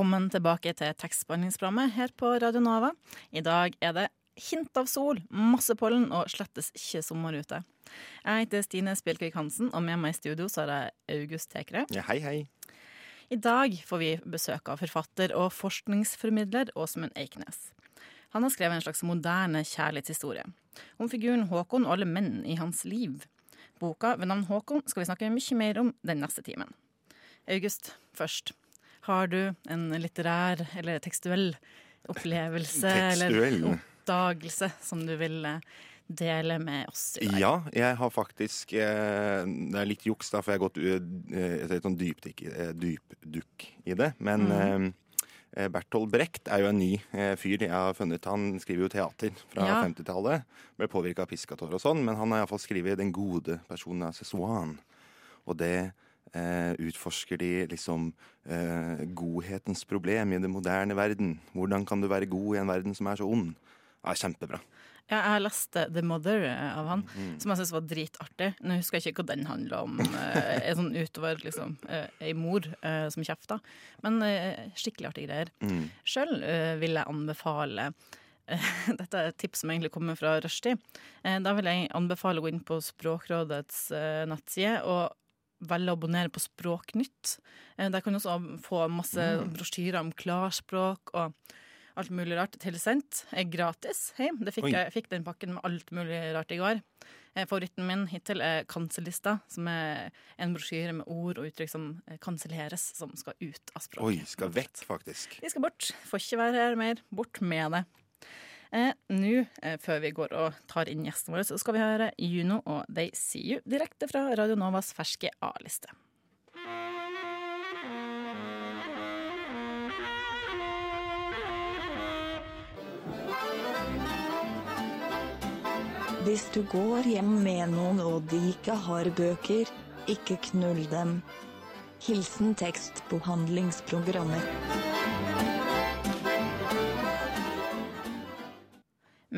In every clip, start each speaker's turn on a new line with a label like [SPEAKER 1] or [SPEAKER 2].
[SPEAKER 1] Velkommen tilbake til tekstbehandlingsprogrammet her på Radio Nova. I dag er det hint av sol, masse pollen og slettes ikke sommer ute. Jeg heter Stine Spjelkvik Hansen, og med meg i studio så har jeg August Tekre.
[SPEAKER 2] Ja, hei, hei.
[SPEAKER 1] I dag får vi besøk av forfatter og forskningsformidler Åsmund Eiknes. Han har skrevet en slags moderne kjærlighetshistorie om figuren Håkon og alle menn i hans liv. Boka ved navn Håkon skal vi snakke mye mer om den neste timen. August først. Har du en litterær eller tekstuell opplevelse
[SPEAKER 2] Tekstuell?
[SPEAKER 1] eller oppdagelse som du vil eh, dele med oss i dag?
[SPEAKER 2] Ja, jeg har faktisk eh, Det er litt juks, da, for jeg har gått uh, et sånn dypdykk, eh, dypdukk i det. Men
[SPEAKER 1] mm.
[SPEAKER 2] eh, Bertolt Brecht er jo en ny eh, fyr jeg har funnet. Han skriver jo teater fra
[SPEAKER 1] Ja.
[SPEAKER 2] 50-tallet. Ble påvirka av Piscator og sånn, men han har iallfall skrevet 'Den gode personen av Szechuan'. Og det eh, utforsker de liksom eh, godhetens problem i den moderne verden. Hvordan kan du være god i en verden som er så ond? Ja, kjempebra.
[SPEAKER 1] Ja, jeg har lest eh, The Mother eh, av han,
[SPEAKER 2] Mm.
[SPEAKER 1] som jeg syns var dritartig. Nå husker jeg ikke hva den handla om. eh, sånn utover liksom eh, ei mor eh, som kjefter. Men eh, skikkelig artige greier.
[SPEAKER 2] Mm.
[SPEAKER 1] Sjøl vil jeg anbefale eh, dette er et tips som egentlig kommer fra rushtid. Eh, Da vil jeg anbefale å gå inn på Språkrådets eh, nettside og velge å abonnere på Språknytt. Eh, Der kan du også få masse brosjyrer om klarspråk og alt mulig rart tilsendt. Er gratis. Hei, det fikk jeg fikk den pakken med alt mulig rart i går. Eh, Favoritten min hittil er Kanselista, som er en brosjyre med ord og uttrykk som eh, kanselleres, som skal ut av språket.
[SPEAKER 2] Oi, skal vekk, faktisk.
[SPEAKER 1] De skal bort. Får ikke være her mer. Bort med det. Eh, Nå, eh, før vi går og tar inn gjestene våre, så skal vi høre Juno og They See You direkte fra Radio Novas ferske A-liste.
[SPEAKER 3] Hvis du går hjem med noen og de ikke har bøker, ikke knull dem. Hilsen tekstbehandlingsprogrammet.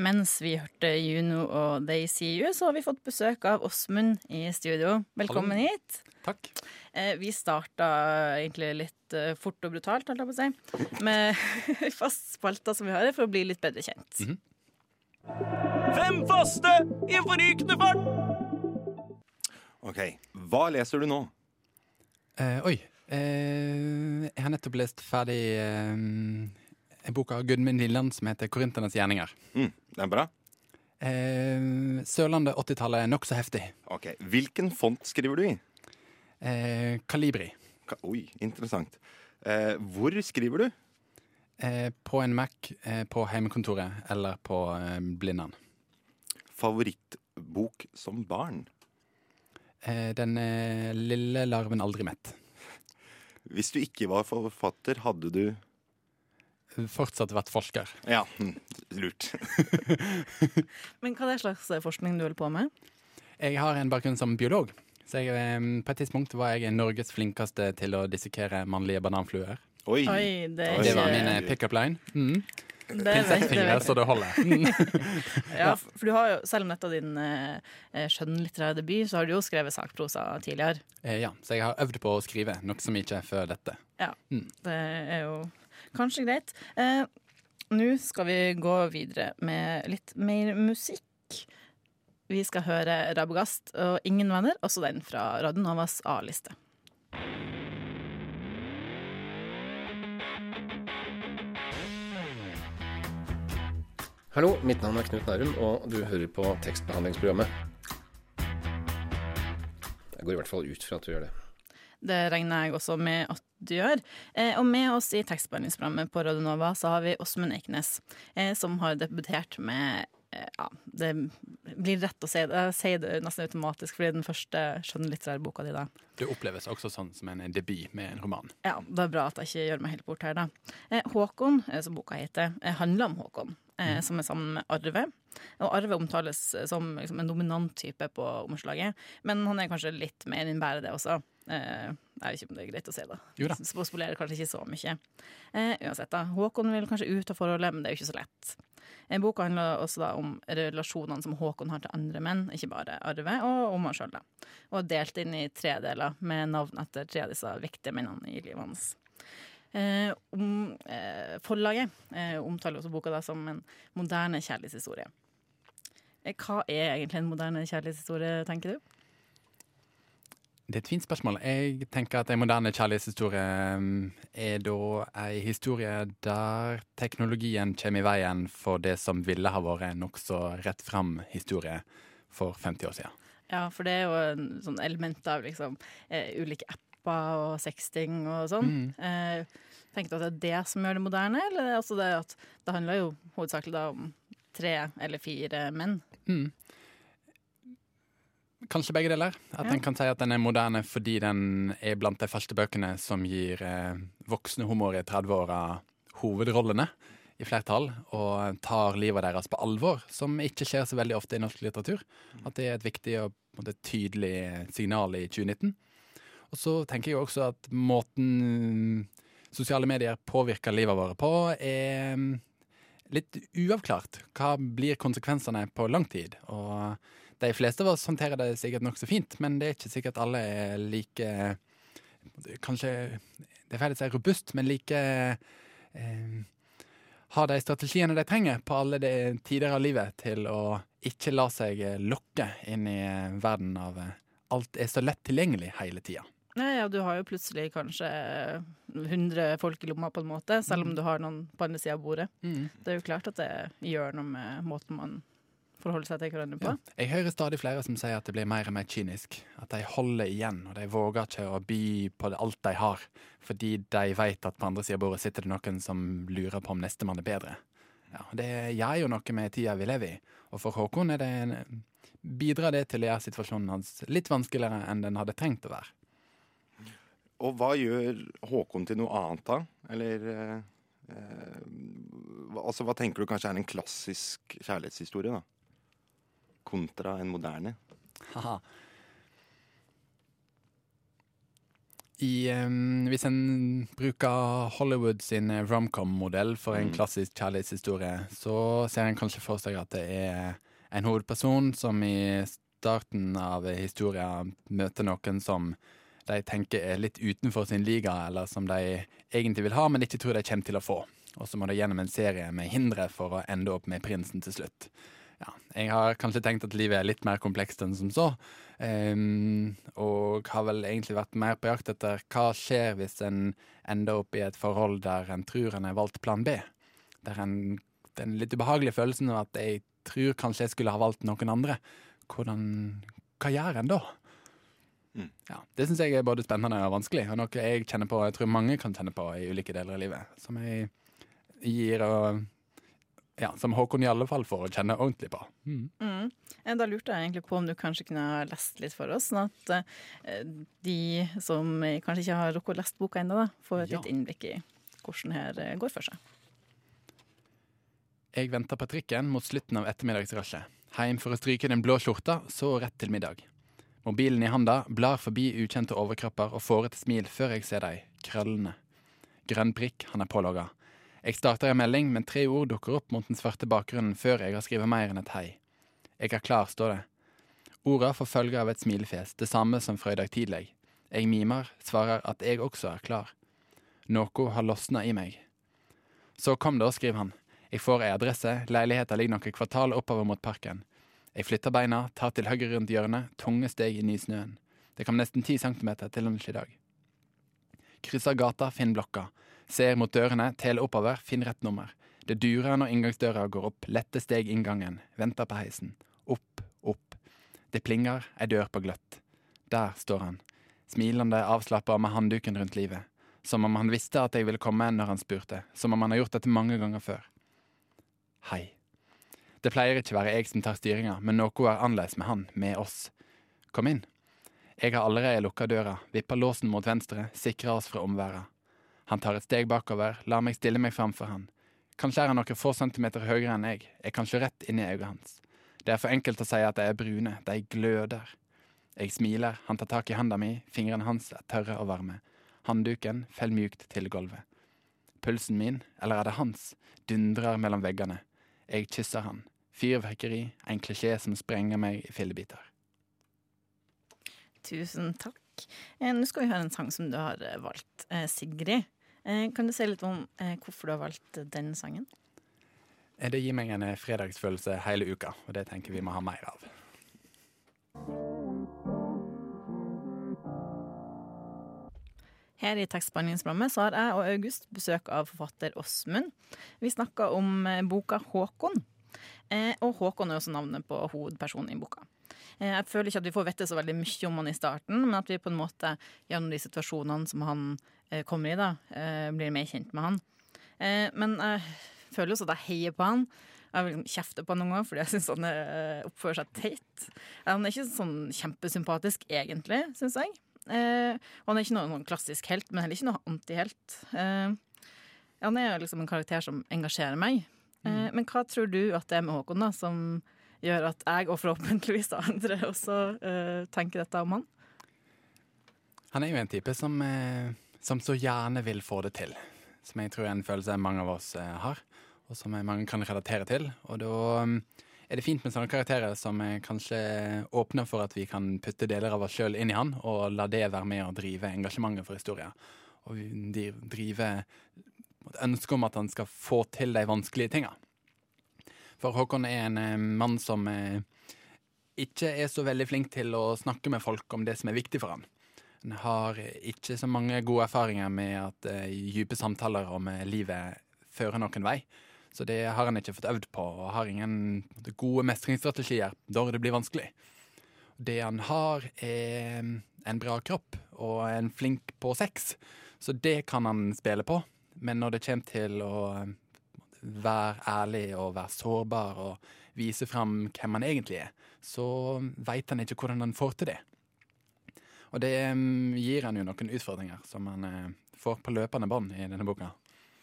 [SPEAKER 1] Mens vi hørte Juno og They See You, så har vi fått besøk av Åsmund i studio. Velkommen hit.
[SPEAKER 4] Takk.
[SPEAKER 1] Eh, vi starta egentlig litt eh, fort og brutalt, holdt jeg på å si, med fast spalta som vi har, for å bli litt bedre kjent.
[SPEAKER 5] Fem faste i forrykende fart!
[SPEAKER 2] Ok, Hva leser du nå?
[SPEAKER 4] Eh, oi. Eh, jeg har nettopp lest ferdig eh, en bok av Gudmund Lilland som heter 'Korinternes gjerninger'.
[SPEAKER 2] Mm, det er bra.
[SPEAKER 4] Eh, Sørlandet 80-tallet er nokså heftig.
[SPEAKER 2] Ok, Hvilken font skriver du i?
[SPEAKER 4] Eh, Kalibri.
[SPEAKER 2] Ka- Oi, interessant. Eh, hvor skriver du?
[SPEAKER 4] Eh, på en Mac eh, på hjemmekontoret eller på eh, Blindern.
[SPEAKER 2] Favorittbok som barn?
[SPEAKER 4] Eh, den lille larven aldri mett.
[SPEAKER 2] Hvis du ikke var forfatter, hadde du
[SPEAKER 4] Fortsatt vært forsker.
[SPEAKER 2] Ja, hm, lurt.
[SPEAKER 1] Men hva er det slags eh, forskning du holder på med?
[SPEAKER 4] Jeg har en bakgrunn som biolog. Så jeg, eh, på et tidspunkt var jeg Norges flinkeste til å dissekere mannlige bananfluer.
[SPEAKER 2] Oi.
[SPEAKER 1] Oi, det er.
[SPEAKER 4] Det var min pickup pick-up line. Mm.
[SPEAKER 1] det vet- det
[SPEAKER 4] Pinsettfingre så det holder. Mm.
[SPEAKER 1] Ja, for du har jo, selv om dette er din eh, skjønnlitterære debut, så har du jo skrevet sakprosa tidligere.
[SPEAKER 4] Eh, ja, så jeg har øvd på å skrive, noe som ikke er før dette.
[SPEAKER 1] Ja,
[SPEAKER 4] Mm.
[SPEAKER 1] det er jo kanskje greit. Eh, Nå skal vi gå videre med litt mer musikk. Vi skal høre Rabogast og Ingen venner, også den fra Radionovas A-liste.
[SPEAKER 6] Hallo, mitt navn er Knut Nærum, og du hører på tekstbehandlingsprogrammet. Jeg går i hvert fall ut fra at du gjør det.
[SPEAKER 1] Det regner jeg også med at du gjør. Eh, og med oss i tekstbehandlingsprogrammet på Radio Nova så har vi Åsmund Eiknes, eh, som har debutert med eh, ja, det blir rett å si det. Jeg sier det nesten automatisk, fordi det er den første skjønnlitterære boka di. da.
[SPEAKER 4] Det oppleves også sånn som en debut med en roman.
[SPEAKER 1] Ja, Det er bra at jeg ikke gjør meg helt bort her, da. Eh, Håkon, som boka heter, handler om Håkon, eh, som er sammen med Arve. Og Arve omtales som liksom, en dominant type på omslaget, men han er kanskje litt mer enn bare det også. Eh, jeg vet ikke om det er greit å si da.
[SPEAKER 4] Jo da.
[SPEAKER 1] Spolerer kanskje ikke så mye. Eh, uansett, da. Håkon vil kanskje ut av forholdet, men det er jo ikke så lett. Eh, Boka handler også da om relasjonene som Håkon har til andre menn, ikke bare Arve, og om han sjøl. Og er delt inn i tre deler med navn etter tre av disse viktige mennene i livet hans. Eh, om, eh, forlaget eh, omtaler også boka da som en moderne kjærlighetshistorie. Hva er egentlig en moderne kjærlighetshistorie, tenker du?
[SPEAKER 4] Det er et fint spørsmål. Jeg tenker at en moderne kjærlighetshistorie mm, er da ei historie der teknologien kommer i veien for det som ville ha vært en nokså rett fram historie for 50 år siden.
[SPEAKER 1] Ja, for det er jo en sånn element av liksom, eh, ulike apper og sexting og sånn.
[SPEAKER 4] Mm.
[SPEAKER 1] Eh, tenker du at det er det som gjør det moderne, eller er altså det det handler jo hovedsakelig om tre eller fire menn?
[SPEAKER 4] Mm. Kanskje begge deler. At
[SPEAKER 1] Ja.
[SPEAKER 4] en kan si at den er moderne fordi den er blant de første bøkene som gir eh, voksne homoer i 30-åra hovedrollene i flertall, og tar livet deres på alvor, som ikke skjer så veldig ofte i norsk litteratur. At det er et viktig og måte, tydelig signal i 2019. Og så tenker jeg også at måten sosiale medier påvirker livet vårt på, er mm, litt uavklart. Hva blir konsekvensene på lang tid? Og de fleste av oss håndterer det sikkert nokså fint, men det er ikke sikkert alle er like Kanskje Det er feil å si robust, men like eh, Har de strategiene de trenger på alle de tider av livet til å ikke la seg lokke inn i verden av eh, alt er så lett tilgjengelig hele tida.
[SPEAKER 1] Nei, ja, du har jo plutselig kanskje 100 folk i lomma, på en måte, selv om du har noen på andre sida av bordet. Det er jo klart at det gjør noe med måten man forholder seg til hverandre på.
[SPEAKER 4] Ja. Jeg hører stadig flere som sier at det blir mer og mer kynisk. At de holder igjen, og de våger ikke å by på alt de har. Fordi de vet at på andre sida av bordet sitter det noen som lurer på om nestemann er bedre. Ja, det gjør jo noe med tida vi lever i. Og for Håkon er det en, bidrar det til å gjøre situasjonen hans litt vanskeligere enn den hadde trengt å være.
[SPEAKER 2] Og hva gjør Håkon til noe annet, da? Eller eh, eh, hva- Altså, hva tenker du kanskje er en klassisk kjærlighetshistorie, da? Kontra en moderne?
[SPEAKER 4] Haha. I, um, hvis en bruker Hollywood sin romcom-modell for en
[SPEAKER 2] Mm.
[SPEAKER 4] klassisk kjærlighetshistorie, så ser en kanskje for seg at det er en hovedperson som i starten av historien møter noen som de tenker er litt utenfor sin liga, eller som de egentlig vil ha, men ikke tror de kommer til å få. Og så må de gjennom en serie med hindre for å ende opp med prinsen til slutt. Ja, jeg har kanskje tenkt at livet er litt mer komplekst enn som så. Um, og har vel egentlig vært mer på jakt etter hva skjer hvis en ender opp i et forhold der en tror en har valgt plan B. Der en, den litt ubehagelige følelsen av at jeg tror kanskje jeg skulle ha valgt noen andre. Hvordan, hva gjør en da?
[SPEAKER 2] Mm.
[SPEAKER 4] Ja, det syns jeg er både spennende og vanskelig, og noe jeg kjenner på, jeg tror mange kan kjenne på i ulike deler av livet. Som jeg gir og ja, som Håkon i alle fall får kjenne ordentlig på. Mm.
[SPEAKER 1] Mm. Da lurte jeg egentlig på om du kanskje kunne ha lest litt for oss, sånn at eh, de som kanskje ikke har rukket å lest boka ennå, får et
[SPEAKER 4] Ja.
[SPEAKER 1] litt innblikk i hvordan her eh, går for seg.
[SPEAKER 4] Jeg venter på trikken mot slutten av ettermiddagsrushet. Heim for å stryke den blå skjorta, så rett til middag. Mobilen i handa blar forbi ukjente overkropper og får et smil før jeg ser de, krøllene. Grønn prikk, han er pålogga. Jeg starter en melding, men tre ord dukker opp mot den svarte bakgrunnen før jeg har skrevet mer enn et hei. Jeg er klar, står det. Orda får følge av et smilefjes, det samme som fra i dag tidlig. Jeg mimer, svarer at jeg også er klar. Noe har losna i meg. Så kom det, skriver han. Jeg får ei adresse, leiligheta ligger noen kvartal oppover mot parken. Jeg flytter beina, tar til høyre rundt hjørnet, tunge steg inn i snøen. Det kom nesten ti centimeter til lunsj i dag. Krysser gata, finner blokka. Ser mot dørene, teler oppover, finner rett nummer. Det durer når inngangsdøra går opp, lette steg inngangen, venter på heisen. Opp, opp. Det plinger, ei dør på gløtt. Der står han, smilende, avslappa med håndduken rundt livet. Som om han visste at jeg ville komme når han spurte, som om han har gjort dette mange ganger før. Hei. Det pleier ikke være jeg som tar styringa, men noe er annerledes med han, med oss. Kom inn. Jeg har allerede lukka døra, vipper låsen mot venstre, sikrer oss fra omværet. Han tar et steg bakover, lar meg stille meg framfor han. Kanskje er han noen få centimeter høyere enn jeg, jeg kan se rett inn i øynene hans. Det er for enkelt å si at de er brune, de gløder. Jeg smiler, han tar tak i handa mi, fingrene hans er tørre og varme. Handduken faller mjukt til gulvet. Pulsen min, eller er det hans, dundrer mellom veggene. Jeg kysser han. Fyrverkeri, en klisjé som sprenger meg i fillebiter.
[SPEAKER 1] Tusen takk. Eh, Nå skal vi høre en sang som du har eh, valgt, eh, Sigrid. Eh, kan du si litt om eh, hvorfor du har valgt den sangen?
[SPEAKER 4] Eh, Det gir meg en fredagsfølelse hele uka, og det tenker vi må ha mer av.
[SPEAKER 1] Her i tekstbehandlingsprogrammet så har jeg og August besøk av forfatter Åsmund. Vi snakker om boka 'Håkon'. Og Håkon er også navnet på hovedpersonen i boka. Eh, jeg føler ikke at vi får vite så veldig mye om han i starten, men at vi på en måte gjennom de situasjonene som han eh, kommer i, da, eh, blir mer kjent med han. Men jeg føler også at jeg heier på han. Jeg vil kjefte på han noen ganger fordi jeg syns han oppfører seg teit. Han er ikke sånn kjempesympatisk egentlig, syns jeg. Og han er ikke noen, klassisk helt, men heller ikke noen antihelt. Han er liksom en karakter som engasjerer meg. Mm. men hva tror du at det er med Håkon da, som gjør at jeg, og forhåpentligvis andre, også uh, tenker dette om han?
[SPEAKER 4] Han er jo en type som, eh, som så gjerne vil få det til. Som jeg tror er en følelse mange av oss eh, har, og som eh, mange kan relatere til. Og da um, er det fint med sånne karakterer som eh, kanskje åpner for at vi kan putte deler av oss sjøl inn i han, og la det være med å drive engasjementet for historia. Og drive ønsket ønske om at han skal få til de vanskelige tinga. For Håkon er en eh, mann som eh, ikke er så veldig flink til å snakke med folk om det som er viktig for han. Han har ikke så mange gode erfaringer med at eh, dype samtaler om eh, livet fører noen vei. Så det har han ikke fått øvd på, og har ingen gode mestringsstrategier når det blir vanskelig. Det han har, er en bra kropp og en flink på sex, så det kan han spille på. Men når det kommer til å eh, være ærlig og være sårbar og vise fram hvem han egentlig er, så veit han ikke hvordan han får til det. Og det mm, gir han jo noen utfordringer som han eh, får på løpende bånd i denne boka.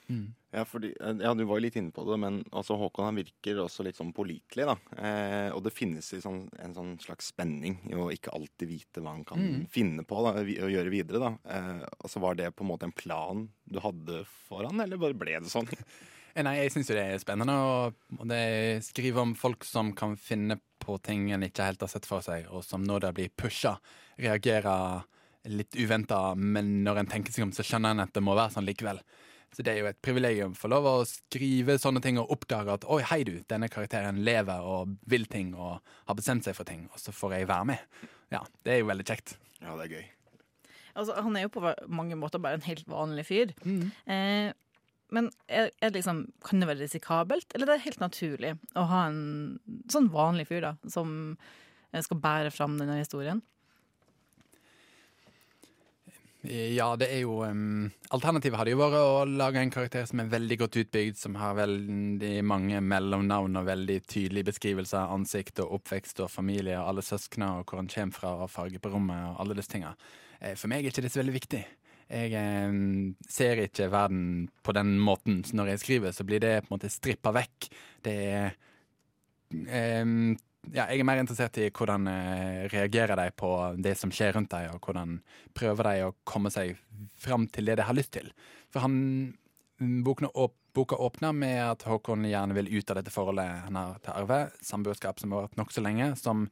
[SPEAKER 4] Mm.
[SPEAKER 2] Ja, fordi, eh, ja, du var jo litt inne på det, men altså, Håkon han virker også litt sånn pålitelig. da. Eh, og det finnes sånn, en sånn slags spenning i å ikke alltid vite hva han kan
[SPEAKER 4] Mm.
[SPEAKER 2] finne på da, å gjøre videre. da. Eh, altså, Var det på en måte en plan du hadde for han, eller bare ble det sånn?
[SPEAKER 4] Eh, Nei, jeg syns jo det er spennende og det skriver om folk som kan finne på ting en ikke helt har sett for seg, og som når det blir pusha, reagerer litt uventa, men når en tenker seg om, så skjønner en at det må være sånn likevel. Så det er jo et privilegium å få lov å skrive sånne ting og oppdage at oi, hei du, denne karakteren lever og vil ting og har bestemt seg for ting, og så får jeg være med. Ja, det er jo veldig kjekt.
[SPEAKER 2] Ja, det er gøy.
[SPEAKER 1] Altså, han er jo på mange måter bare en helt vanlig fyr. Eh, men er, er liksom, kan det være risikabelt, eller er det helt naturlig å ha en sånn vanlig fyr da, som eh, skal bære fram denne historien?
[SPEAKER 4] Ja, det er jo um, Alternativet hadde jo vært å lage en karakter som er veldig godt utbygd, som har veldig mange mellomnavn og veldig tydelige beskrivelser av ansikt og oppvekst og familie og alle søsknene og hvor han kommer fra og farge på rommet og alle disse tinga. Eh, For meg er ikke det så veldig viktig. Jeg eh, ser ikke verden på den måten. Så når jeg skriver, så blir det på en måte strippa vekk. Det er Ehm, ja, jeg er mer interessert i hvordan eh, reagerer de på det som skjer rundt dem, og hvordan prøver de å komme seg fram til det de har lyst til. For han boken, Boka åpner med at Håkon gjerne vil ut av dette forholdet han har til Arve, samboerskap som har vært nokså lenge, som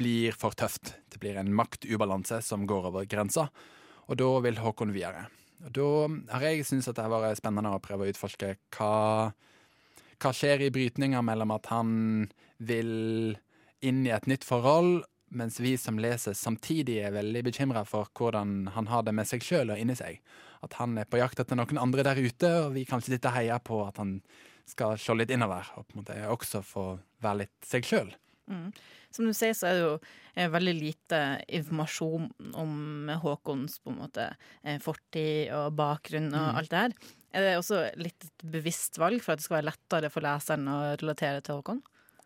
[SPEAKER 4] blir for tøft. Det blir en maktubalanse som går over grensa, og da vil Håkon videre. Og da har jeg syntes at det har vært spennende å prøve å utforske hva hva skjer i brytninga mellom at han vil inn i et nytt forhold, mens vi som leser samtidig er veldig bekymra for hvordan han har det med seg sjøl og inni seg. At han er på jakt etter noen andre der ute, og vi kan ikke sitte og heier på at han skal se litt innover og på en måte også få være litt seg sjøl.
[SPEAKER 1] Mm. Som du sier, så er det jo eh, veldig lite informasjon om Håkons på en måte eh, fortid og bakgrunn og
[SPEAKER 4] Mm.
[SPEAKER 1] alt det her. Er det også litt et bevisst valg for at det skal være lettere for leseren å relatere til Håkon?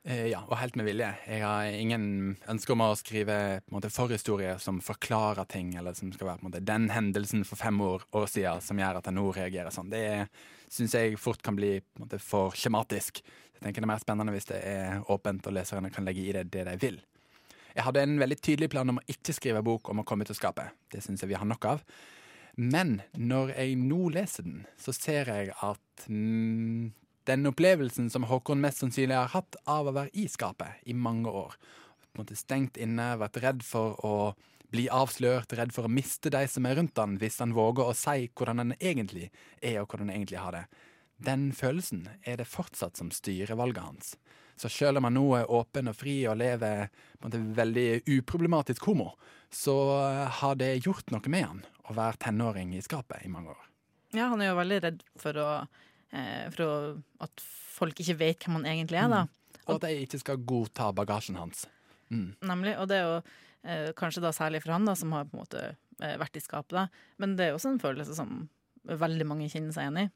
[SPEAKER 4] Eh, ja, og helt med vilje. Jeg har ingen ønske om å skrive måte, forhistorier som forklarer ting, eller som skal være måte, den hendelsen for fem år, år siden som gjør at jeg nå reagerer sånn. Det syns jeg fort kan bli måte, for skjematisk. Tenker Det er mer spennende hvis det er åpent, og leserne kan legge i det det de vil. Jeg hadde en veldig tydelig plan om å ikke skrive bok om å komme ut av skapet. Det syns jeg vi har nok av. Men når jeg nå leser den, så ser jeg at mm, den opplevelsen som Håkon mest sannsynlig har hatt av å være i skapet i mange år, på en måte stengt inne, vært redd for å bli avslørt, redd for å miste de som er rundt han hvis han våger å si hvordan han egentlig er og hvordan han egentlig har det. Den følelsen er det fortsatt som styrer valget hans. Så selv om han nå er åpen og fri og lever på en måte veldig uproblematisk homo, så har det gjort noe med han å være tenåring i skapet i mange år.
[SPEAKER 1] Ja, han er jo veldig redd for, å, eh, for å, at folk ikke vet hvem han egentlig er, da.
[SPEAKER 4] Mm. Og at de ikke skal godta bagasjen hans. Mm.
[SPEAKER 1] Nemlig. Og det er jo eh, kanskje da særlig for han, da, som har på en måte eh, vært i skapet, da. Men det er også en følelse som veldig mange kjenner seg igjen i.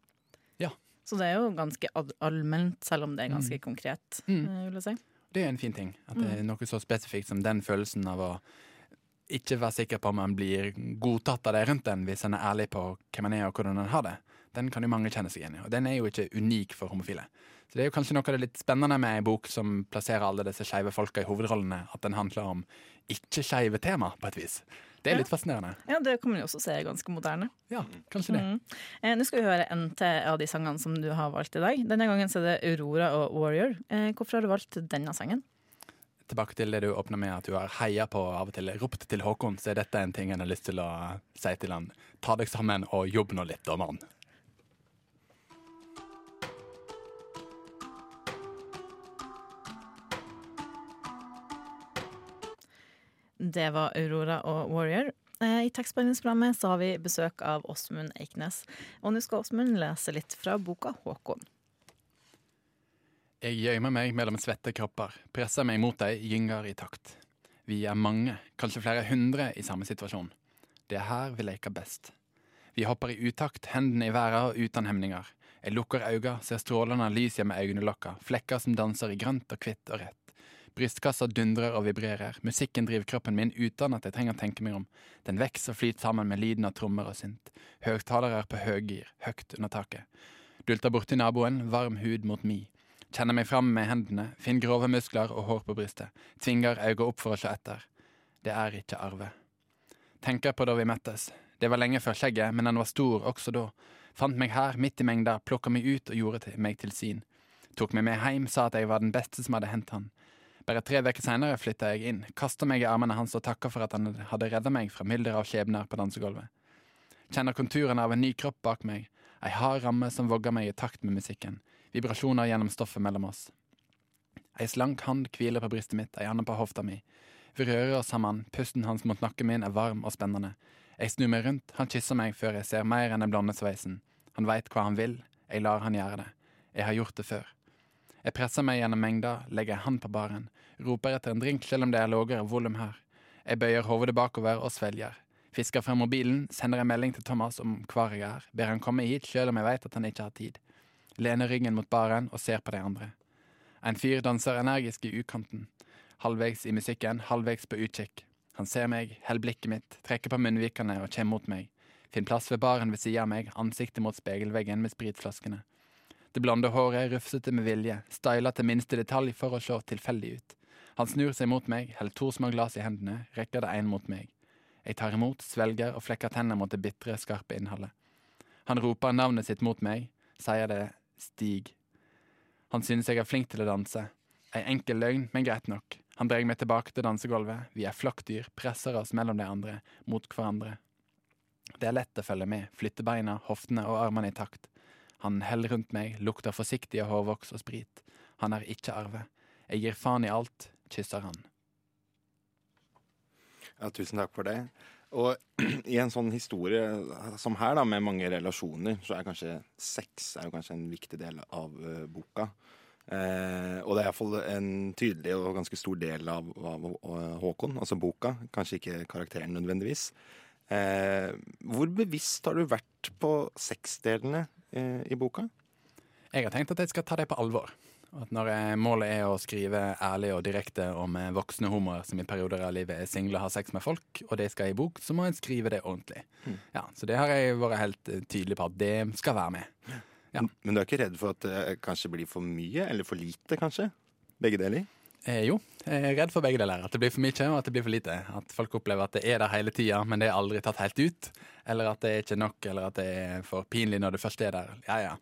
[SPEAKER 4] Ja.
[SPEAKER 1] Så det er jo ganske allment, selv om det er ganske
[SPEAKER 4] Mm.
[SPEAKER 1] konkret,
[SPEAKER 4] Mm.
[SPEAKER 1] eh, vil jeg si.
[SPEAKER 4] Det er en fin ting. At det er noe så spesifikt som den følelsen av å ikke være sikker på om en blir godtatt av de rundt en hvis en er ærlig på hvem en er og hvordan en har det. Den kan jo mange kjenne seg igjen i. Og den er jo ikke unik for homofile. Så det er jo kanskje noe av det litt spennende med ei bok som plasserer alle disse skeive folka i hovedrollene, at den handler om ikke-skeive tema, på et vis. Det er litt fascinerende.
[SPEAKER 1] Ja, det kan man jo også se ganske moderne.
[SPEAKER 4] Ja, kanskje det.
[SPEAKER 1] Mm. Eh, Nå skal vi høre en til av de sangene som du har valgt i dag. Denne gangen er det Aurora og Warrior. Eh, hvorfor har du valgt denne sangen?
[SPEAKER 4] Tilbake til det du åpna med, at du har heia på og av og til ropt til Håkon, så er dette en ting en har lyst til å si til han. Ta deg sammen og jobb nå litt, da, mann.
[SPEAKER 1] Det var Aurora og Warrior. Eh, I tekstbehandlingsprogrammet så har vi besøk av Åsmund Eiknes. Og nå skal Åsmund lese litt fra boka Håkon.
[SPEAKER 4] Jeg gjemmer meg mellom svette kropper, presser meg mot deg, gynger i takt. Vi er mange, kanskje flere hundre i samme situasjon. Det er her vi leker best. Vi hopper i utakt, hendene i været og uten hemninger. Jeg lukker øynene, ser strålende lys gjennom øynelokka, flekker som danser i grønt og hvitt og rett. Brystkassa dundrer og vibrerer, musikken driver kroppen min uten at jeg trenger å tenke meg om. Den vokser og flyter sammen med lyden av trommer og synt. Høgtalere på høygir, høyt under taket. Dulter borti naboen, varm hud mot mi. Kjenner meg fram med hendene, finner grove muskler og hår på brystet. Tvinger øynene opp for å se etter. Det er ikke Arve. Tenker på da vi møttes. Det var lenge før skjegget, men den var stor også da. Fant meg her, midt i mengda, plukka meg ut og gjorde meg til sin. Tok meg med hjem, sa at jeg var den beste som hadde hentet han. Bare tre uker seinere flytta jeg inn, kasta meg i armene hans og takka for at han hadde redda meg fra mylderet av skjebner på dansegulvet. Kjenner konturene av en ny kropp bak meg, ei hard ramme som vogger meg i takt med musikken, vibrasjoner gjennom stoffet mellom oss. Ei slank hand hviler på brystet mitt, ei annen på hofta mi. Vi rører oss sammen, pusten hans mot nakken min er varm og spennende. Jeg snur meg rundt, han kysser meg før jeg ser mer enn den blonde sveisen. Han veit hva han vil, jeg lar han gjøre det. Jeg har gjort det før. Jeg presser meg gjennom mengda, legger ei hand på baren, roper etter en drink selv om det er lavere volum her. Jeg bøyer hodet bakover og svelger. Fisker fra mobilen, sender en melding til Thomas om hvor jeg er, ber han komme hit selv om jeg vet at han ikke har tid. Lener ryggen mot baren og ser på de andre. En fyr danser energisk i ukanten. Halvveis i musikken, halvveis på utkikk. Han ser meg, holder blikket mitt, trekker på munnvikene og kommer mot meg. Finner plass ved baren ved siden av meg, ansiktet mot spegelveggen med spritflaskene. Det blonde håret rufsete med vilje, styla til minste detalj for å se tilfeldig ut. Han snur seg mot meg, holder to små glass i hendene, rekker det ene mot meg. Jeg tar imot, svelger og flekker tennene mot det bitre, skarpe innholdet. Han roper navnet sitt mot meg, sier det Stig. Han synes jeg er flink til å danse. Ei enkel løgn, men greit nok. Han drar meg tilbake til dansegulvet. Vi er flokkdyr, presser oss mellom de andre, mot hverandre. Det er lett å følge med, flytte beina, hoftene og armene i takt. Han heller rundt meg, lukter forsiktig av hårvoks og sprit. Han er ikke Arve. Jeg gir faen i alt, kysser han.
[SPEAKER 2] Ja, tusen takk for det. Og i en sånn historie som her, da, med mange relasjoner, så er kanskje sex er kanskje en viktig del av uh, boka. Eh, og det er iallfall en tydelig og ganske stor del av, av, av Håkon, altså boka. Kanskje ikke karakteren nødvendigvis. Eh, hvor bevisst har du vært på sexdelene eh, i boka?
[SPEAKER 4] Jeg har tenkt at jeg skal ta det på alvor. At når eh, målet er å skrive ærlig og direkte om eh, voksne homoer som i perioder av livet er single og har sex med folk, og det skal i bok, så må en skrive det ordentlig.
[SPEAKER 2] Mm.
[SPEAKER 4] Ja, Så det har jeg vært helt eh, tydelig på at det skal være med. Ja.
[SPEAKER 2] Men du er ikke redd for at det kanskje blir for mye, eller for lite, kanskje? Begge deler?
[SPEAKER 4] Eh, jo, jeg er redd for begge deler. At det blir for mye og at det blir for lite. At folk opplever at det er der hele tida, men det er aldri tatt helt ut. Eller at det er ikke nok, eller at det er for pinlig når det først er der. Ja, ja.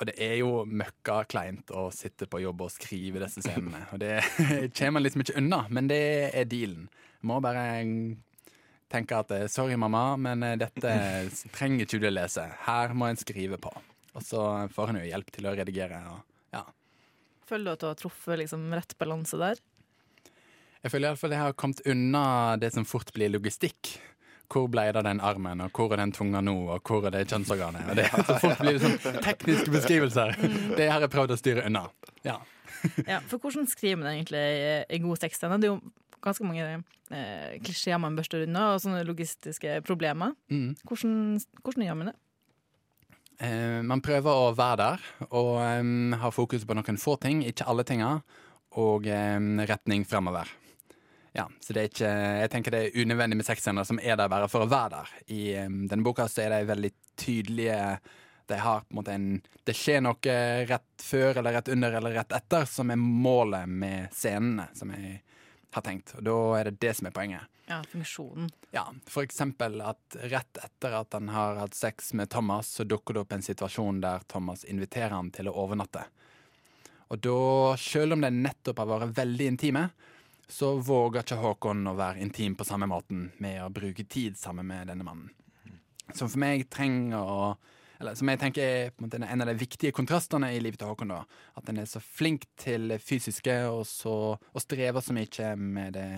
[SPEAKER 4] Og det er jo møkka kleint å sitte på jobb og skrive disse scenene. Og det kommer man liksom ikke unna, men det er dealen. Jeg Må bare tenke at eh, sorry, mamma, men eh, dette trenger ikke du å lese. Her må en skrive på. Og så får en jo hjelp til å redigere. Og, ja.
[SPEAKER 1] Føler du at du har truffet liksom, rett balanse der?
[SPEAKER 4] Jeg føler iallfall jeg har kommet unna det som fort blir logistikk. Hvor ble det av den armen, og hvor er den tunga nå, og hvor er det kjønnsorganet? Og det, så fort blir det sånn tekniske beskrivelser. Det har jeg prøvd å styre unna. Ja.
[SPEAKER 1] Ja, for hvordan skriver man egentlig en god tekst? Det er jo ganske mange eh, klisjeer man børster unna, og sånne logistiske problemer.
[SPEAKER 4] Mm.
[SPEAKER 1] Hvordan, hvordan gjør man det?
[SPEAKER 4] Eh, man prøver å være der og um, ha fokus på noen få ting, ikke alle tinga, og um, retning fremover. Ja, så det er ikke, jeg tenker det er unødvendig med sexscener som er der bare for å være der. I um, denne boka så er de veldig tydelige de har på en måte en Det skjer noe rett før eller rett under eller rett etter som er målet med scenene, som jeg har tenkt. Og da er det det som er poenget.
[SPEAKER 1] Ja, funksjonen.
[SPEAKER 4] Ja, for eksempel at rett etter at han har hatt sex med Thomas, så dukker det opp en situasjon der Thomas inviterer han til å overnatte. Og da, selv om det nettopp har vært veldig intime, så våger ikke Håkon å være intim på samme måten med å bruke tid sammen med denne mannen. Som for meg trenger å eller som jeg tenker er på en, måte en av de viktige kontrastene i livet til Håkon. da, At en er så flink til det fysiske og, så, og strever så mye med det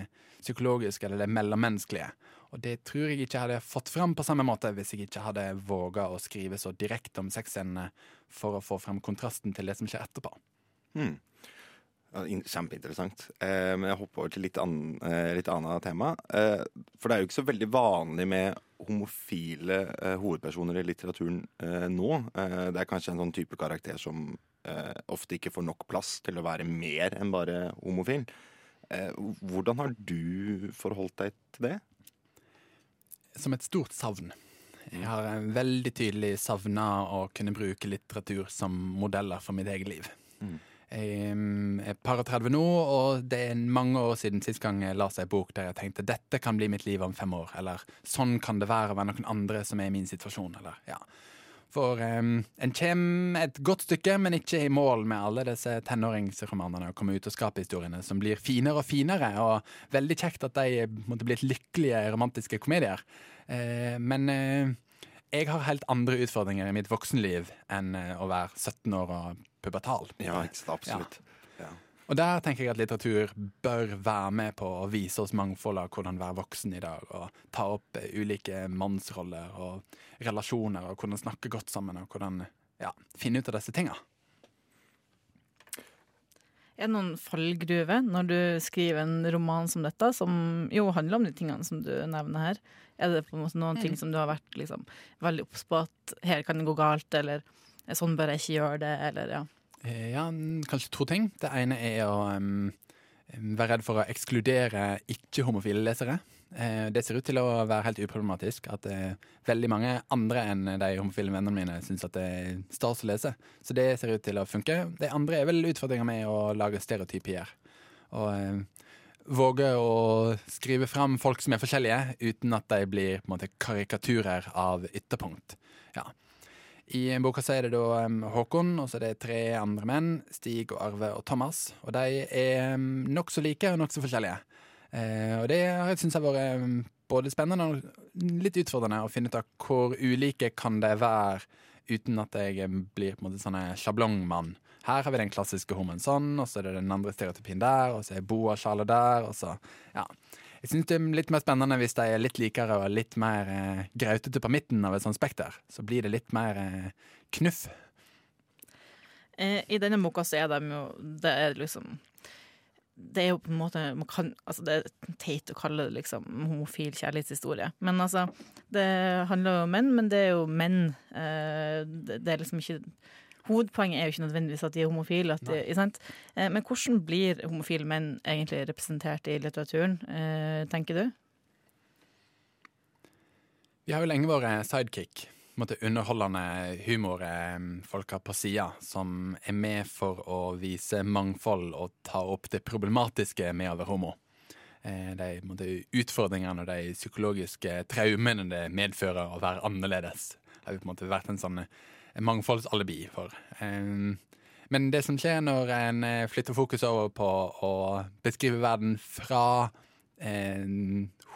[SPEAKER 4] psykologiske eller det mellommenneskelige. Og det tror jeg ikke hadde fått fram på samme måte hvis jeg ikke hadde våga å skrive så direkte om sexscenene for å få fram kontrasten til det som skjer etterpå.
[SPEAKER 2] Hmm. Kjempeinteressant. Eh, men jeg hopper over til litt, an, eh, litt annet tema. Eh, for det er jo ikke så veldig vanlig med homofile eh, hovedpersoner i litteraturen eh, nå. Eh, det er kanskje en sånn type karakter som ofte ikke får nok plass til å være mer enn bare homofil. Hvordan har du forholdt deg til det?
[SPEAKER 4] Som et stort savn. Jeg har veldig tydelig savna å kunne bruke litteratur som modeller for mitt eget liv. Jeg er par og 30 nå, og det er mange år siden sist gang jeg la seg en bok der jeg tenkte dette kan bli mitt liv om fem år, eller sånn kan det være å være noen andre som er i min situasjon, eller ja. For um, en kommer et godt stykke, men ikke i mål med alle disse tenåringsromanene og komme ut og skape historiene som blir finere og finere, og veldig kjekt at de måtte bli lykkelige romantiske komedier. Uh, men uh, jeg har helt andre utfordringer i mitt voksenliv enn uh, å være 17 år og pubertal.
[SPEAKER 2] Ja, ikke sant, absolutt. Ja.
[SPEAKER 4] Og der tenker jeg at litteratur bør være med på å vise oss mangfoldet av hvordan være voksen i dag, og ta opp eh, ulike mannsroller og relasjoner, og hvordan snakke godt sammen, og hvordan ja, finne ut av disse tinga.
[SPEAKER 1] Er det noen fallgruve når du skriver en roman som dette, som jo handler om de tingene som du nevner her? Er det på en måte noen ting som du har vært liksom, veldig obs på at her kan det gå galt, eller sånn bør jeg ikke gjøre det, eller ja.
[SPEAKER 4] Eh, Ja, kanskje to ting. Det ene er å um, være redd for å ekskludere ikke-homofile lesere. Eh, Det ser ut til å være helt uproblematisk at uh, veldig mange andre enn de homofile vennene mine syns at det er stas å lese. Så det ser ut til å funke. Det andre er vel utfordringa med å lage stereotypier. Og uh, våge å skrive fram folk som er forskjellige, uten at de blir måte karikaturer av ytterpunkt. Ja. I boka er det da Håkon, og så er det tre andre menn, Stig og Arve og Thomas. Og de er nokså like og nokså forskjellige. Eh, og det har jeg syntes har vært både spennende og litt utfordrende å finne ut av hvor ulike kan de være uten at jeg blir på en måte sånn en sjablongmann. Her har vi den klassiske homoen sånn, og så er det den andre stereotypien der, og så er Boa-sjalet der, og så ja. Jeg syns det er litt mer spennende hvis de er litt likere og litt mer eh, grautete på midten av et sånt spekter. Så blir det litt mer eh, knuff.
[SPEAKER 1] Eh, I denne boka så er de jo Det er liksom Det er jo på en måte kan, altså Det er teit å kalle det liksom homofil kjærlighetshistorie. Men altså Det handler jo om menn, men det er jo menn. Eh, det er liksom ikke hovedpoenget er jo ikke nødvendigvis at de er homofile. At? Eh, men hvordan blir homofile menn egentlig representert i litteraturen, eh, tenker du?
[SPEAKER 4] Vi har jo lenge vært sidekick. på underholdende måte Underholdende humorfolka på sida som er med for å vise mangfold og ta opp det problematiske med å være homo. Eh, De måte, utfordringene og de psykologiske traumene det medfører å være annerledes, Det har jo på en måte vært en sånn eh, mangfoldsalibi for. Men det som skjer når en eh, flytter fokus over på å beskrive verden fra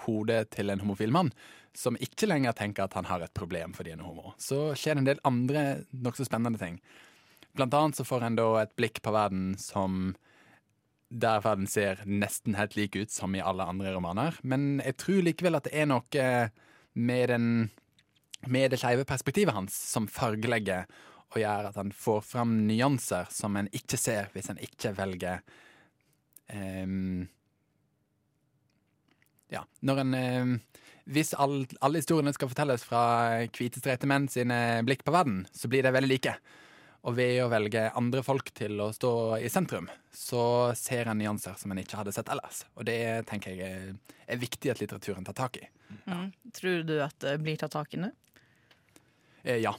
[SPEAKER 4] hodet til en homofil mann, som ikke lenger tenker at han har et problem fordi han er homo, så skjer det en del andre nokså spennende ting. Blant annet så får en da et blikk på verden som der verden ser nesten helt lik ut som i alle andre romaner. Men jeg tror likevel at det er noe med, den, med det skeive perspektivet hans som fargelegger og gjør at han får fram nyanser som en ikke ser hvis en ikke velger um, Ja, når en um, Hvis all, alle historiene skal fortelles fra hvite, streite menn sine blikk på verden, så blir de veldig like. Og ved å velge andre folk til å stå i sentrum, så ser en nyanser som en ikke hadde sett ellers. Og det tenker jeg er, er viktig at litteraturen tar tak i.
[SPEAKER 1] Mm. Tror du at det blir tatt tak i nå?
[SPEAKER 4] Eh, ja,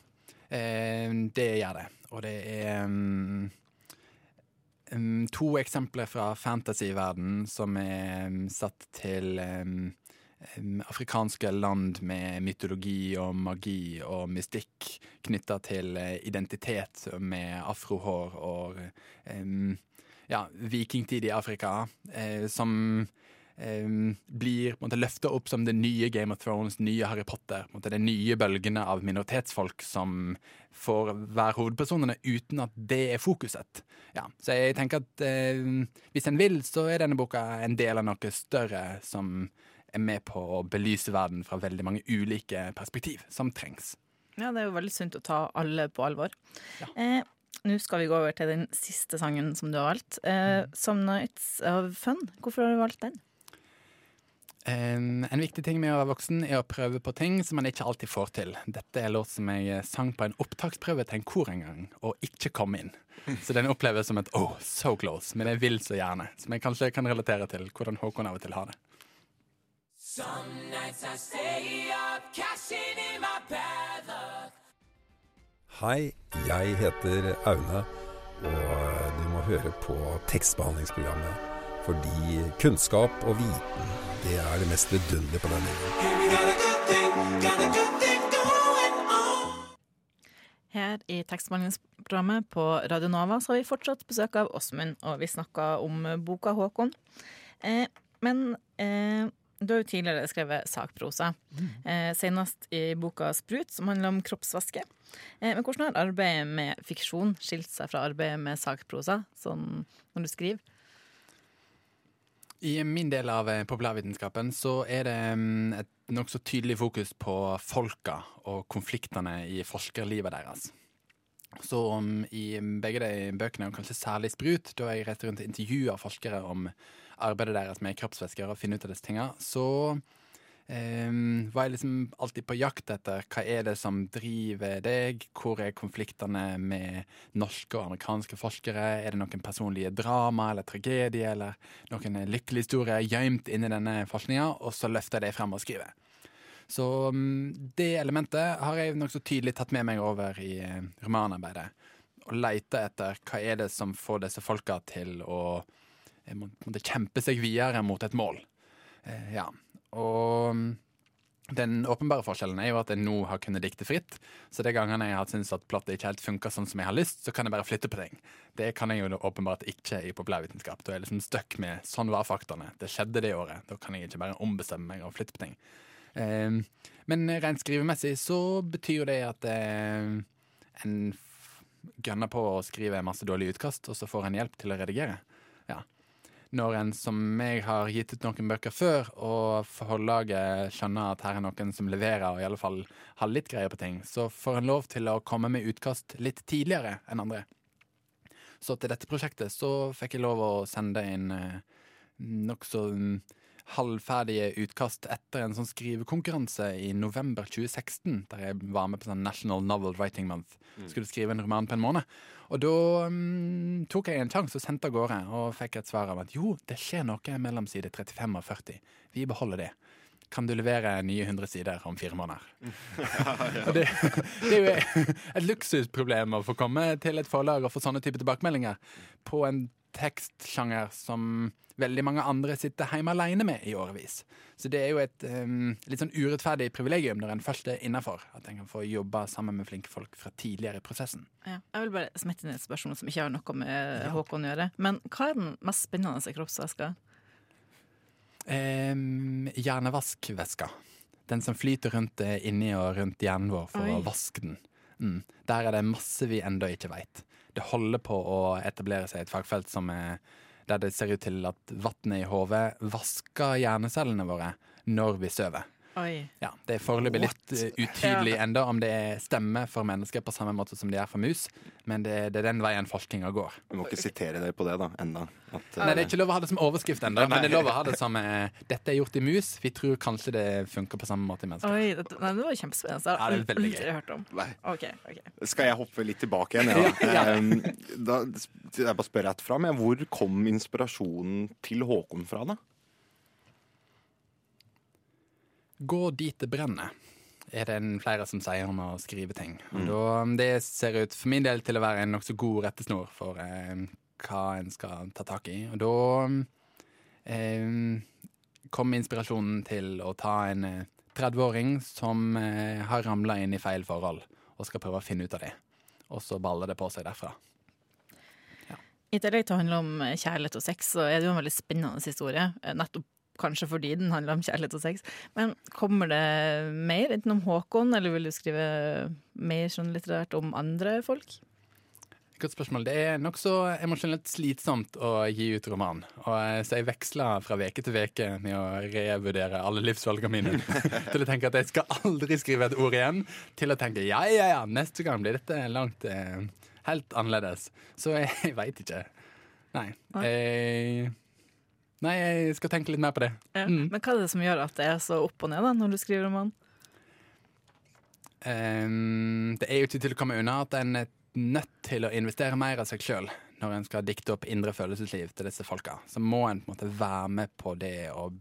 [SPEAKER 4] eh, det gjør det. Og det er mm, to eksempler fra fantasyverden som er um, satt til um, afrikanske land med mytologi og magi og mystikk knytta til eh, identitet med afrohår og um, ja, vikingtid i Afrika, eh, som blir på løfta opp som det nye Game of Thrones, nye Harry Potter. Måte, de nye bølgene av minoritetsfolk som får være hovedpersonene uten at det er fokuset. Ja, så jeg tenker at eh, hvis en vil, så er denne boka en del av noe større som er med på å belyse verden fra veldig mange ulike perspektiv, som trengs.
[SPEAKER 1] Ja, det er jo veldig sunt å ta alle på alvor. Eh, Nå skal vi gå over til den siste sangen som du har valgt. Eh, 'Some Nights of Fun'. Hvorfor har du valgt den?
[SPEAKER 4] En, en viktig ting med å være voksen er å prøve på ting som man ikke alltid får til. Dette er låt som jeg sang på en opptaksprøve til en kor en gang, og ikke kom inn. Så den oppleves som et oh, so close, men jeg vil så gjerne. Som jeg kanskje kan relatere til hvordan Håkon av og til har det.
[SPEAKER 7] Hei, jeg heter Aune, og du må høre på tekstbehandlingsprogrammet. Fordi kunnskap og viten, det er det mest vidunderlige på denne jorden.
[SPEAKER 1] Her i tekstbehandlingsprogrammet på Radio Nova så har vi fortsatt besøk av Åsmund, og vi snakka om boka Håkon. Eh, men eh, du har jo tidligere skrevet sakprosa, eh, senest i boka Sprut, som handler om kroppsvæske. Eh, men hvordan har arbeidet med fiksjon skilt seg fra arbeidet med sakprosa, sånn når du skriver?
[SPEAKER 4] I min del av eh, populærvitenskapen så er det mm, et nokså tydelig fokus på folka og konfliktene i forskerlivet deres. Så om i begge de bøkene, og kanskje særlig Sprut, da jeg reiste rundt og intervjua forskere om arbeidet deres med kroppsvæsker og finne ut av disse tinga, så eh, var jeg liksom alltid på jakt etter hva er det som driver deg, hvor er konfliktene med norske og amerikanske forskere, er det noen personlige drama eller tragedie eller noen lykkelige historier gjemt inni denne forskninga, og så løfter jeg det frem og skriver. Så um, det elementet har jeg nokså tydelig tatt med meg over i eh, romanarbeidet. Å leite etter hva er det som får disse folka til å eh, må, måtte kjempe seg videre mot et mål. Uh, ja. Og um, den åpenbare forskjellen er jo at jeg nå har kunnet dikte fritt. Så de gangene jeg har syntes at plottet ikke helt funker sånn som jeg har lyst, så kan jeg bare flytte på ting. Det kan jeg jo åpenbart ikke i populærvitenskap. Da er jeg liksom stuck med sånn var faktaene. Det skjedde det året. Da kan jeg ikke bare ombestemme meg og flytte på ting. Eh, men rent skrivemessig så betyr jo det at eh, en gønner på å skrive masse dårlige utkast, og så får en hjelp til å redigere. Ja. Når en som meg har gitt ut noen bøker før, og forlaget skjønner at her er noen som leverer og i alle fall har litt greie på ting, så får en lov til å komme med utkast litt tidligere enn andre. Så til dette prosjektet så fikk jeg lov å sende inn eh, nokså mm, halvferdige utkast etter en sånn skrivekonkurranse i november 2016, der jeg var med på sånn National Novel Writing Month. Skulle skrive en roman på en måned. Og da um, tok jeg en sjanse og sendte av gårde, og fikk et svar om at jo, det skjer noe mellom side 35 og 40. Vi beholder det. Kan du levere nye 100 sider om fire måneder? Og det, det er jo et luksusproblem å få komme til et forlag og få sånne type tilbakemeldinger på en tekstsjanger som veldig mange andre sitter hjemme alene med i årevis. Så det er jo et um, litt sånn urettferdig privilegium når en først er innafor. At en kan få jobbe sammen med flinke folk fra tidligere i prosessen.
[SPEAKER 1] Ja. Jeg vil bare smette inn et spørsmål som ikke har noe med Håkon å gjøre. Men hva er den mest spennende kroppsvæska?
[SPEAKER 4] Um, hjernevaskvæska. Den som flyter rundt eh, inni og rundt hjernen vår for
[SPEAKER 1] Oi.
[SPEAKER 4] å vaske den. Mm. Der er det masse vi ennå ikke veit. Det holder på å etablere seg et fagfelt er, der det ser ut til at vannet i hodet vasker hjernecellene våre når vi sover.
[SPEAKER 1] Oi.
[SPEAKER 4] Ja, Det er foreløpig litt utydelig utydelig enda om det stemmer for mennesker på samme måte som det er for mus, men det, det er den veien forskninga går.
[SPEAKER 2] Vi må ikke sitere deg på det, da, enda. At, eh,
[SPEAKER 4] Nei, Det er ikke lov å ha det som overskrift ennå, men det er lov å ha det som eh, 'Dette er gjort i mus'. Vi tror kanskje det funker på samme måte i mennesker.
[SPEAKER 1] Oi, det, nei, det var kjempespennende. Det
[SPEAKER 4] Ja,
[SPEAKER 1] har
[SPEAKER 4] det er
[SPEAKER 1] jeg
[SPEAKER 4] veldig
[SPEAKER 1] aldri hørt om.
[SPEAKER 2] Nei.
[SPEAKER 1] okay. ok.
[SPEAKER 2] Skal jeg hoppe litt tilbake igjen? Ja. Em, da, jeg bare spør rett fram. Ja. Hvor kom inspirasjonen til Håkon fra, da?
[SPEAKER 4] Gå dit det brenner, er det en flere som sier om å skrive ting. Mm. da, det ser ut for min del til å være en nokså god rettesnor for eh, hva en skal ta tak i. Og da eh, kom inspirasjonen til å ta en eh, 30-åring som eh, har ramla inn i feil forhold, og skal prøve å finne ut av det. Og så baller det på seg derfra.
[SPEAKER 1] I tillegg til å handle om kjærlighet og sex, så er det jo en veldig spennende historie. eh, Nettopp kanskje fordi den handler om kjærlighet og sex. Men kommer det mer, enten om Håkon, eller vil du skrive mer sånn litterært om andre folk?
[SPEAKER 4] Godt spørsmål. Det er nokså emosjonelt slitsomt å gi ut roman. Og eh, så jeg veksler fra veke til veke med å revurdere alle livsvalgene mine. til å tenke at jeg skal aldri skrive et ord igjen, til å tenke ja, ja, ja, neste gang blir dette langt eh, helt annerledes. Så jeg, jeg veit ikke. Nei. Jeg, nei, jeg skal tenke litt mer på det.
[SPEAKER 1] Ja.
[SPEAKER 4] Mm.
[SPEAKER 1] Men hva er det som gjør at det er så opp og ned da, når du skriver om
[SPEAKER 4] han? Um, det er jo ikke til å komme unna at en er nødt til å investere mer av seg sjøl når en skal dikte opp indre følelsesliv til disse folka. Så må en på en måte være med på det og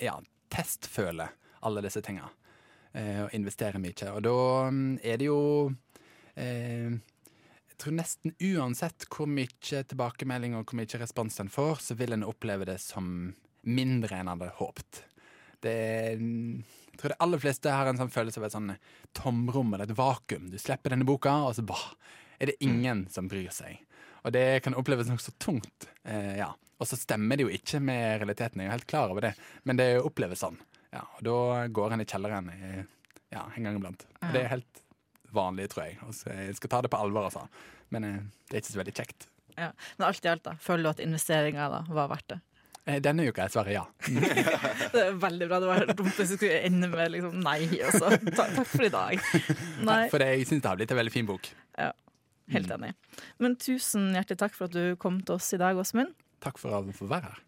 [SPEAKER 4] ja, testføle alle disse tinga. Uh, og investere mye. Og da mm, er det jo Jeg tror nesten uansett hvor mye tilbakemelding og hvor mye respons en får, så vil en oppleve det som mindre enn en hadde håpet. Det jeg tror de aller fleste har en sånn følelse av et sånn tomrom eller et vakuum. Du slipper denne boka, og så bah, er det ingen som bryr seg. Og det kan oppleves nokså tungt. Eh, ja. Og så stemmer det jo ikke med realiteten, jeg er helt klar over det, men det oppleves sånn. Ja, og da går en i kjelleren i, ja, en gang iblant. Og det er helt vanlig, tror jeg. Og så jeg skal ta det på alvor, altså. Men eh, det er ikke så veldig kjekt.
[SPEAKER 1] Ja. Men alt i alt, da, føler du at investeringa var verdt det?
[SPEAKER 4] Eh, Denne uka er svaret ja.
[SPEAKER 1] Det er veldig bra. Det var dumt hvis du skulle ende med liksom nei, og så ta, takk for i dag. Nei,
[SPEAKER 4] For jeg syns det har blitt en veldig fin bok.
[SPEAKER 1] Ja, helt enig. Men tusen hjertelig takk for at du kom til oss i dag, Åsmund.
[SPEAKER 4] Takk for at du får være her.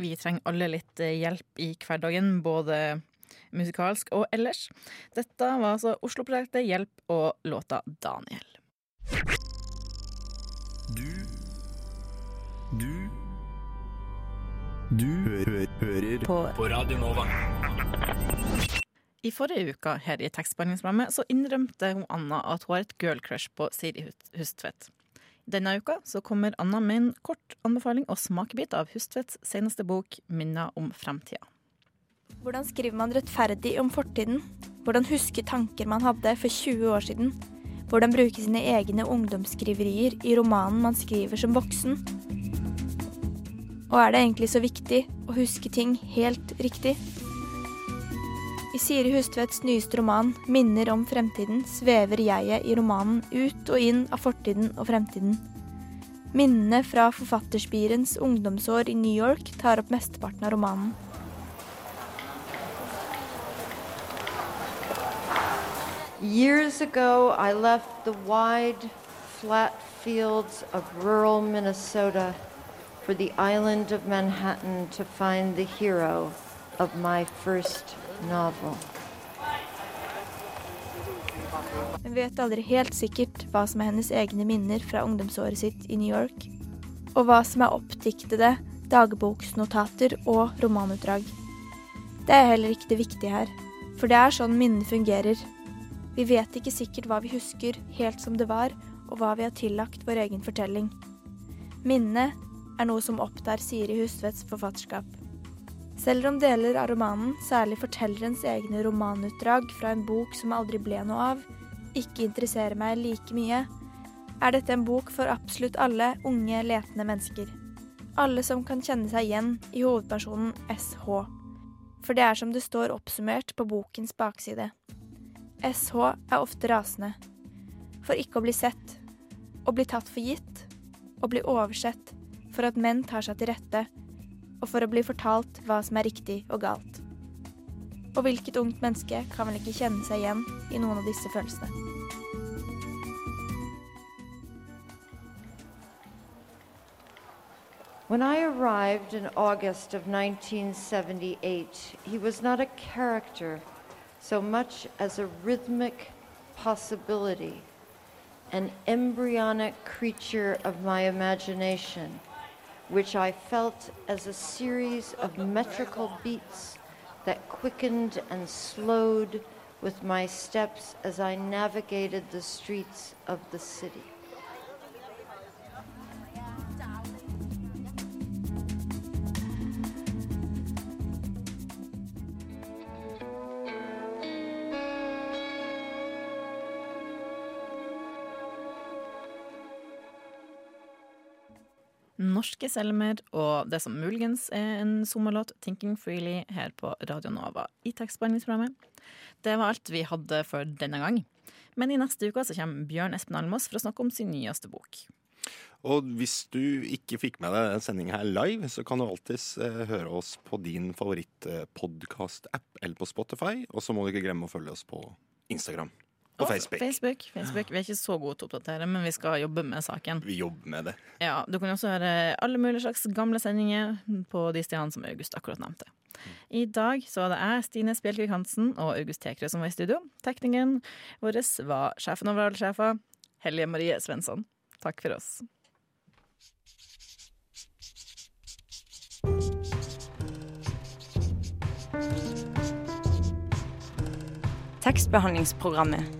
[SPEAKER 1] Vi trenger alle litt eh, hjelp i hverdagen, både musikalsk og ellers. Dette var altså Oslo-prosjektet Hjelp og låta Daniel.
[SPEAKER 5] Du Du Du hø hører på. på Radio Nova.
[SPEAKER 1] I forrige uke her i tekstbehandlingsprogrammet så innrømte hun Anna at hun har et girl crush på Siri Hustvedt. Denne uka så kommer Anna med en kort anbefaling og smakebit av Hustvedts seneste bok 'Minner om fremtida'.
[SPEAKER 8] Hvordan skriver man rettferdig om fortiden? Hvordan huske tanker man hadde for 20 år siden? Hvordan bruke sine egne ungdomsskriverier i romanen man skriver som voksen? Og er det egentlig så viktig å huske ting helt riktig? I Siri Hustvedts nyeste roman 'Minner om fremtiden' svever jeget i romanen ut og inn av fortiden og fremtiden. Minnene fra forfatterspirens ungdomsår i New York tar opp mesteparten av romanen.
[SPEAKER 9] Years ago, I left the wide, flat fields of rural Minnesota for the island of Manhattan to find the hero of my first novel.
[SPEAKER 8] Hun vet aldri helt sikkert hva som er hennes egne minner fra ungdomsåret sitt i New York, og hva som er oppdiktede dagboksnotater og romanutdrag. Det er heller ikke det viktige her, for det er sånn minnet fungerer. Vi vet ikke sikkert hva vi husker helt som det var, og hva vi har tillagt vår egen fortelling. Minnet er noe som opptar Siri Hustvedts forfatterskap. Selv om deler av romanen, særlig fortellerens egne romanutdrag fra en bok som aldri ble noe av, ikke interesserer meg like mye, er dette en bok for absolutt alle unge, letende mennesker. Alle som kan kjenne seg igjen i hovedpersonen SH. For det er som det står oppsummert på bokens bakside. SH er ofte rasende. For ikke å bli sett. Å bli tatt for gitt. Å bli oversett. For at menn tar seg til rette. Og for å bli fortalt hva som er riktig og galt. Og hvilket ungt menneske kan vel ikke kjenne seg igjen i noen av disse følelsene?
[SPEAKER 9] When I arrived in August of 1978, he was not a character so much as a rhythmic possibility, an embryonic creature of my imagination, which I felt as a series of metrical beats that quickened and slowed with my steps as I navigated the streets of the city.
[SPEAKER 1] Norske Selmer og det som muligens er en sommerlåt, 'Thinking Freely', her på Radio Nova i tekstbehandlingsprogrammet. Det var alt vi hadde for denne gang. Men i neste uke så kommer Bjørn Espen Almås for å snakke om sin nyeste bok.
[SPEAKER 2] Og hvis du ikke fikk med deg denne sendinga her live, så kan du alltids eh, høre oss på din favorittpodkast-app eller på Spotify. Og så må du ikke glemme å følge oss på Instagram og Facebook.
[SPEAKER 1] Facebook, Facebook. Vi er ikke så gode til å oppdatere, men vi skal jobbe med saken.
[SPEAKER 2] Vi jobber med det.
[SPEAKER 1] Ja, Du kan også høre alle mulige slags gamle sendinger på de stedene som August akkurat nevnte. I dag så var det jeg, Stine Spjelkvik Hansen og August Tekrø som var i studio. Teknikeren vår var sjefen over alle sjefer, Hellige Marie Svensson. Takk for oss.
[SPEAKER 10] Tekstbehandlingsprogrammet.